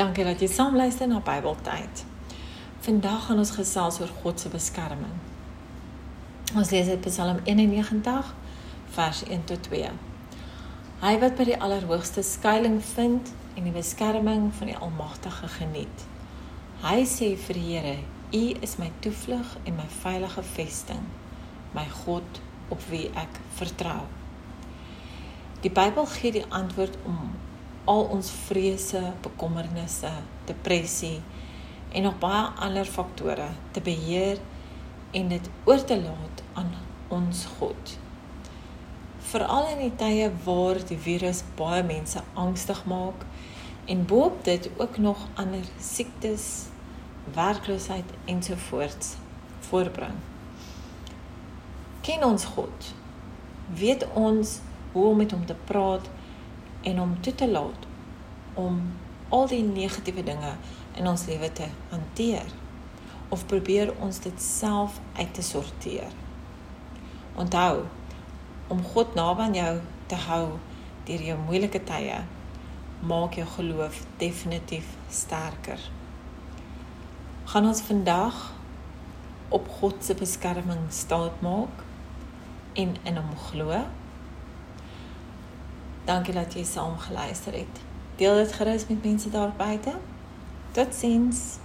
Dankie dat jy saam luister na Bybeltyd. Vandag gaan ons gesels oor God se beskerming. Ons lees uit Psalm 91 vers 1 tot 2. Hy wat by die Allerhoogste skuilings vind en die beskerming van die Almagtige geniet. Hy sê vir die Here: U is my toevlug en my veilige vesting, my God op wie ek vertrou. Die Bybel gee die antwoord om al ons vrese, bekommernisse, depressie en nog baie ander faktore te beheer en dit oor te laat aan ons God. Veral in die tye waar die virus baie mense angstig maak en boop dit ook nog ander siektes, werkloosheid ensovoorts voorbring. Ken ons God? Weet ons hoe om met hom te praat en om toe te laat om al die negatiewe dinge in ons lewe te hanteer of probeer ons dit self uit te sorteer. Onthou om God naby aan jou te hou deur jou moeilike tye maak jou geloof definitief sterker. Gaan ons vandag op God se beskerming staat maak en in hom glo? Dankie dat jy saam geluister het. Deel dit gerus met mense daar buite. Totsiens.